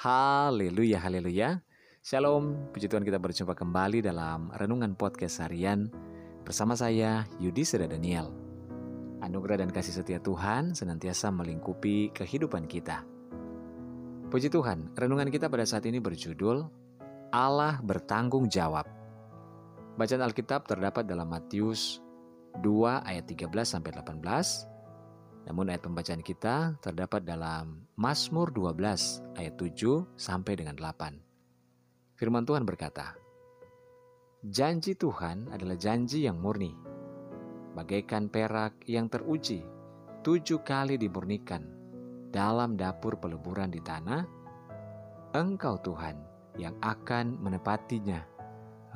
Haleluya, haleluya. Shalom, puji Tuhan kita berjumpa kembali dalam Renungan Podcast Harian bersama saya Yudi Seda Daniel. Anugerah dan kasih setia Tuhan senantiasa melingkupi kehidupan kita. Puji Tuhan, renungan kita pada saat ini berjudul Allah bertanggung jawab. Bacaan Alkitab terdapat dalam Matius 2 ayat 13 sampai 18 namun ayat pembacaan kita terdapat dalam Mazmur 12 ayat 7 sampai dengan 8. Firman Tuhan berkata, Janji Tuhan adalah janji yang murni, bagaikan perak yang teruji, tujuh kali dimurnikan dalam dapur peleburan di tanah. Engkau Tuhan yang akan menepatinya.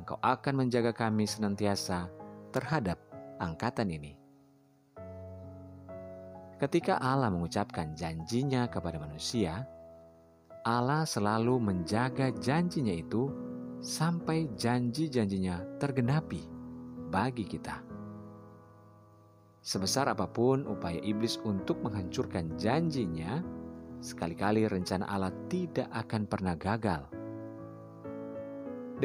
Engkau akan menjaga kami senantiasa terhadap angkatan ini. Ketika Allah mengucapkan janjinya kepada manusia, Allah selalu menjaga janjinya itu sampai janji-janjinya tergenapi bagi kita. Sebesar apa pun upaya iblis untuk menghancurkan janjinya, sekali-kali rencana Allah tidak akan pernah gagal.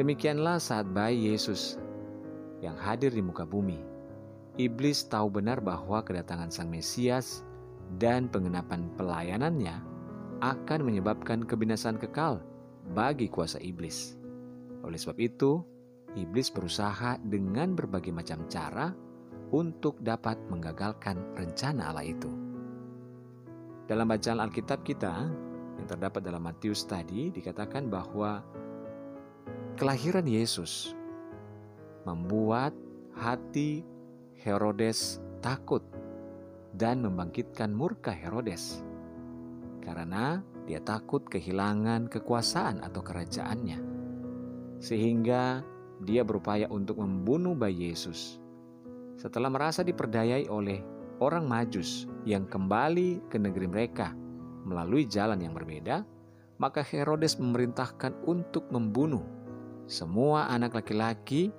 Demikianlah saat bayi Yesus yang hadir di muka bumi Iblis tahu benar bahwa kedatangan Sang Mesias dan pengenapan pelayanannya akan menyebabkan kebinasan kekal bagi kuasa iblis. Oleh sebab itu, iblis berusaha dengan berbagai macam cara untuk dapat menggagalkan rencana Allah itu. Dalam bacaan Alkitab kita yang terdapat dalam Matius tadi dikatakan bahwa kelahiran Yesus membuat hati Herodes takut dan membangkitkan murka Herodes karena dia takut kehilangan kekuasaan atau kerajaannya, sehingga dia berupaya untuk membunuh bayi Yesus. Setelah merasa diperdayai oleh orang Majus yang kembali ke negeri mereka melalui jalan yang berbeda, maka Herodes memerintahkan untuk membunuh semua anak laki-laki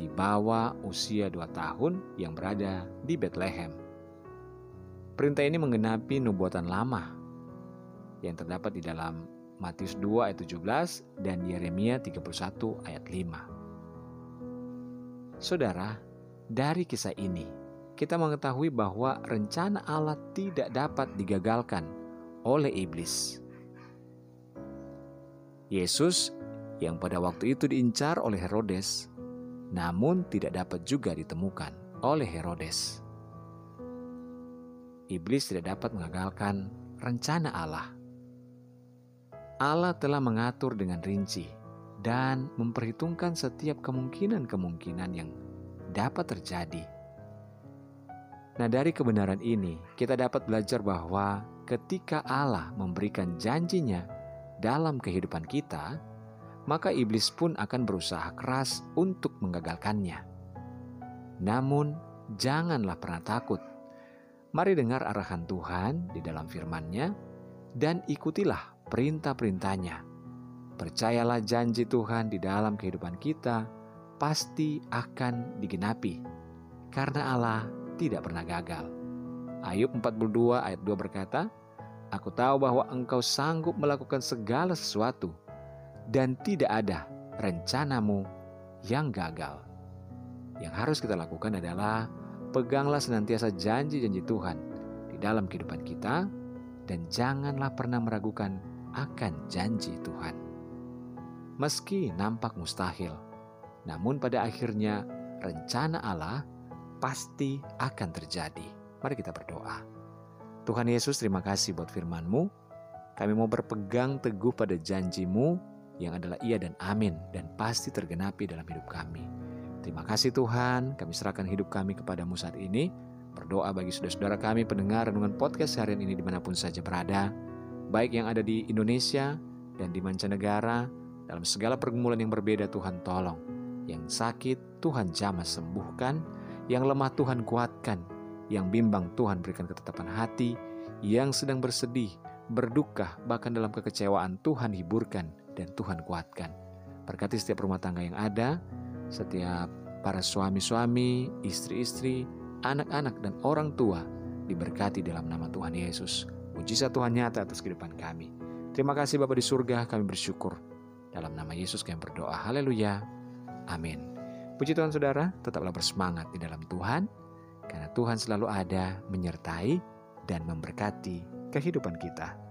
di bawah usia dua tahun yang berada di Bethlehem. Perintah ini menggenapi nubuatan lama yang terdapat di dalam Matius 2 ayat 17 dan Yeremia 31 ayat 5. Saudara, dari kisah ini kita mengetahui bahwa rencana Allah tidak dapat digagalkan oleh iblis. Yesus yang pada waktu itu diincar oleh Herodes namun tidak dapat juga ditemukan oleh Herodes. Iblis tidak dapat mengagalkan rencana Allah. Allah telah mengatur dengan rinci dan memperhitungkan setiap kemungkinan-kemungkinan yang dapat terjadi. Nah, dari kebenaran ini, kita dapat belajar bahwa ketika Allah memberikan janjinya dalam kehidupan kita, maka iblis pun akan berusaha keras untuk menggagalkannya. Namun, janganlah pernah takut. Mari dengar arahan Tuhan di dalam firman-Nya dan ikutilah perintah-perintahnya. Percayalah janji Tuhan di dalam kehidupan kita pasti akan digenapi karena Allah tidak pernah gagal. Ayub 42 ayat 2 berkata, Aku tahu bahwa engkau sanggup melakukan segala sesuatu dan tidak ada rencanamu yang gagal. Yang harus kita lakukan adalah peganglah senantiasa janji-janji Tuhan di dalam kehidupan kita dan janganlah pernah meragukan akan janji Tuhan. Meski nampak mustahil, namun pada akhirnya rencana Allah pasti akan terjadi. Mari kita berdoa. Tuhan Yesus terima kasih buat firman-Mu. Kami mau berpegang teguh pada janjimu yang adalah iya dan amin dan pasti tergenapi dalam hidup kami. Terima kasih Tuhan, kami serahkan hidup kami kepadamu saat ini. Berdoa bagi saudara-saudara kami pendengar renungan podcast harian ini di mana pun saja berada, baik yang ada di Indonesia dan di mancanegara, dalam segala pergumulan yang berbeda Tuhan tolong. Yang sakit Tuhan jamah sembuhkan, yang lemah Tuhan kuatkan, yang bimbang Tuhan berikan ketetapan hati, yang sedang bersedih, berduka, bahkan dalam kekecewaan Tuhan hiburkan, dan Tuhan kuatkan. Berkati setiap rumah tangga yang ada, setiap para suami-suami, istri-istri, anak-anak, dan orang tua diberkati dalam nama Tuhan Yesus. Mujizat Tuhan nyata atas kehidupan kami. Terima kasih Bapak di surga, kami bersyukur. Dalam nama Yesus kami berdoa. Haleluya. Amin. Puji Tuhan saudara, tetaplah bersemangat di dalam Tuhan, karena Tuhan selalu ada menyertai dan memberkati kehidupan kita.